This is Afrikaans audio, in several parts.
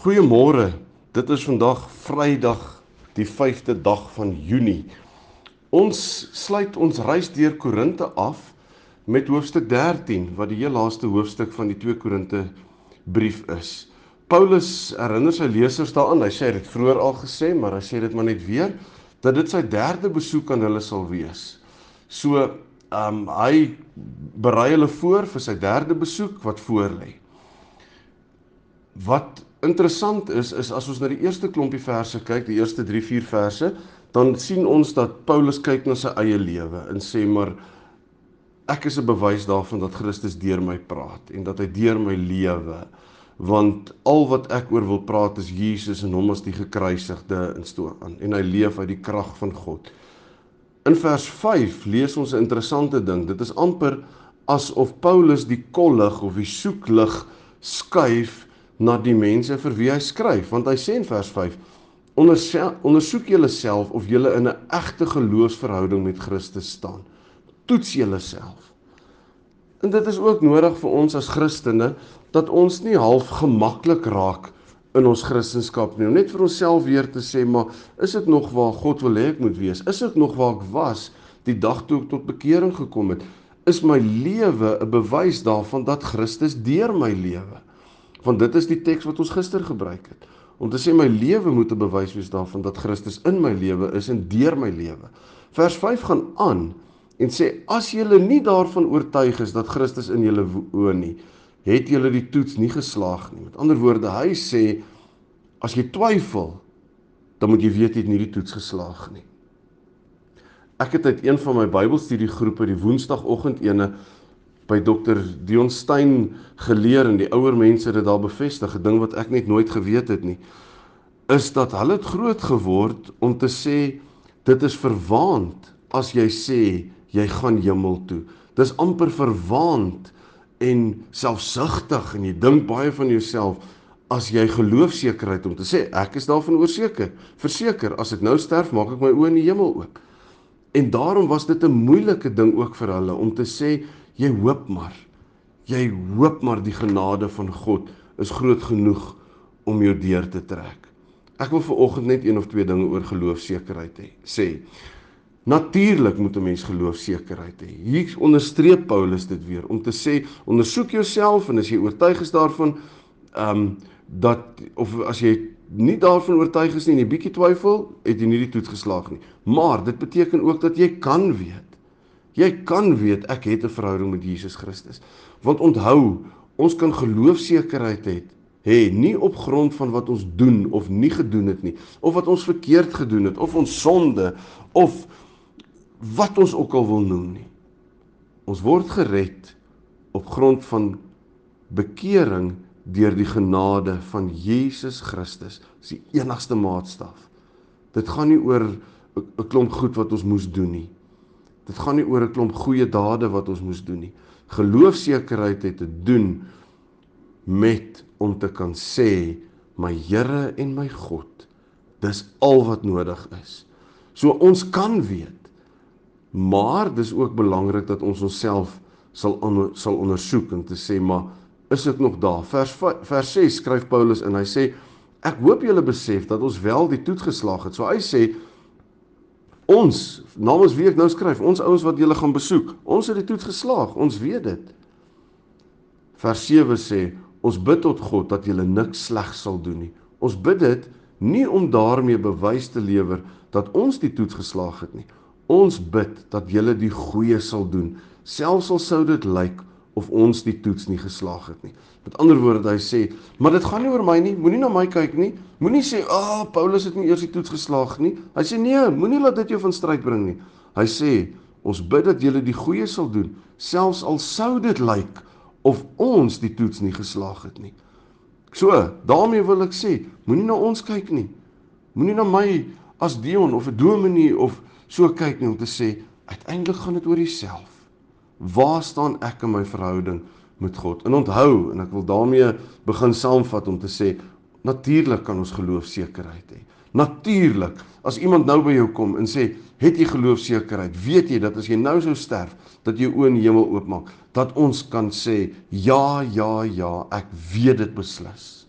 Goeiemôre. Dit is vandag Vrydag, die 5de dag van Junie. Ons sluit ons reis deur Korinte af met hoofstuk 13 wat die heel laaste hoofstuk van die 2 Korinte brief is. Paulus herinner sy lesers daaraan. Hy sê dit vroeër al gesê, maar hy sê dit maar net weer dat dit sy derde besoek aan hulle sal wees. So, ehm um, hy berei hulle voor vir sy derde besoek wat voorlê. Wat interessant is is as ons na die eerste klompie verse kyk, die eerste 3-4 verse, dan sien ons dat Paulus kyk na sy eie lewe en sê maar ek is 'n bewys daarvan dat Christus deur my praat en dat hy deur my lewe want al wat ek oor wil praat is Jesus en hom as die gekruisigde instoor aan en hy leef uit die krag van God. In vers 5 lees ons 'n interessante ding. Dit is amper asof Paulus die kollig of die soeklig skuif na die mense vir wie hy skryf want hy sê in vers 5 ondersoek julleself of julle in 'n egte geloofsverhouding met Christus staan. Toets julleself. En dit is ook nodig vir ons as Christene dat ons nie half gemaklik raak in ons kristendom nie. Om net vir onsself weer te sê maar is ek nog waar God wil hê ek moet wees? Is ek nog waar ek was die dag toe ek tot bekering gekom het? Is my lewe 'n bewys daarvan dat Christus deur my lewe Want dit is die teks wat ons gister gebruik het. Om te sê my lewe moet 'n bewys wees daarvan dat Christus in my lewe is en deur my lewe. Vers 5 gaan aan en sê as julle nie daarvan oortuig is dat Christus in julle woon nie, het julle die toets nie geslaag nie. Met ander woorde, hy sê as jy twyfel, dan moet jy weet jy het nie die toets geslaag nie. Ek het uit een van my Bybelstudiegroepe die Woensdagoggend ene by dokter Dion Stein geleer en die ouer mense dit daar bevestig, 'n ding wat ek net nooit geweet het nie, is dat hulle het groot geword om te sê dit is verwaand as jy sê jy gaan hemel toe. Dis amper verwaand en selfsugtig en jy dink baie van jouself as jy geloofsekerheid om te sê ek is daarvan oorseker. Verseker, as ek nou sterf, maak ek my oë in die hemel oop. En daarom was dit 'n moeilike ding ook vir hulle om te sê Jy hoop maar. Jy hoop maar die genade van God is groot genoeg om jou deur te trek. Ek wil viroggend net een of twee dinge oor geloofsekerheid hê. Sê Natuurlik moet 'n mens geloofsekerheid hê. Hier onderstreep Paulus dit weer om te sê ondersoek jouself en as jy oortuig is daarvan ehm um, dat of as jy nie daarvan oortuig is nie en jy bietjie twyfel, het jy nie die toets geslaag nie. Maar dit beteken ook dat jy kan weet Jy kan weet ek het 'n verhouding met Jesus Christus. Want onthou, ons kan geloofsekerheid hê hê nie op grond van wat ons doen of nie gedoen het nie of wat ons verkeerd gedoen het of ons sonde of wat ons ook al wil noem nie. Ons word gered op grond van bekering deur die genade van Jesus Christus. Dis die enigste maatstaf. Dit gaan nie oor 'n klomp goed wat ons moes doen nie. Dit gaan nie oor 'n klomp goeie dade wat ons moes doen nie. Geloofsekerheid het te doen met om te kan sê my Here en my God. Dis al wat nodig is. So ons kan weet. Maar dis ook belangrik dat ons onsself sal on, sal ondersoek en te sê maar is ek nog daar? Vers vers 6 skryf Paulus en hy sê ek hoop julle besef dat ons wel die toets geslaag het. So hy sê Ons, namens wie ek nou skryf, ons ouens wat julle gaan besoek, ons het die toets geslaag, ons weet dit. Vers 7 sê, ons bid tot God dat julle niks sleg sal doen nie. Ons bid dit nie om daarmee bewys te lewer dat ons die toets geslaag het nie. Ons bid dat julle die goeie sal doen, selfs al sou dit lyk of ons die toets nie geslaag het nie. Met ander woorde, hy sê, maar dit gaan nie oor my nie, moenie na my kyk nie. Moenie sê, "Ag, oh, Paulus het nie eers die toets geslaag nie." Hy sê, "Nee, moenie laat dit jou van stryd bring nie." Hy sê, "Ons bid dat jy die goeie sal doen, selfs al sou dit lyk of ons die toets nie geslaag het nie. So, daarmee wil ek sê, moenie na ons kyk nie. Moenie na my as Dion of 'n dominee of so kyk nie om te sê uiteindelik gaan dit oor jouself. Waar staan ek in my verhouding met God? En onthou, en ek wil daarmee begin saamvat om te sê natuurlik kan ons geloofsekerheid hê. Natuurlik, as iemand nou by jou kom en sê, "Het jy geloofsekerheid?" Weet jy dat as jy nou sou sterf, dat jy oë in die hemel oopmaak, dat ons kan sê, "Ja, ja, ja, ek weet dit beslis."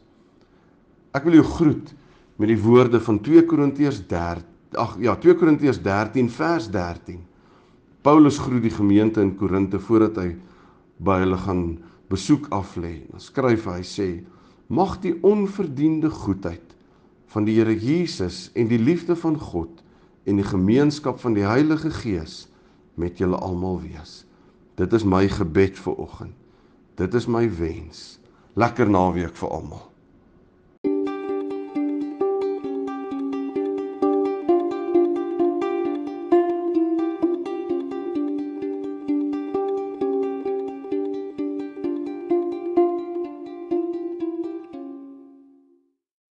Ek wil jou groet met die woorde van 2 Korintiërs 13. Ag ja, 2 Korintiërs 13 vers 13. Paulus groet die gemeente in Korinte voordat hy by hulle gaan besoek aflê. Dan skryf hy sê: "Mag die onverdiende goedheid van die Here Jesus en die liefde van God en die gemeenskap van die Heilige Gees met julle almal wees. Dit is my gebed vir oggend. Dit is my wens. Lekker naweek vir almal.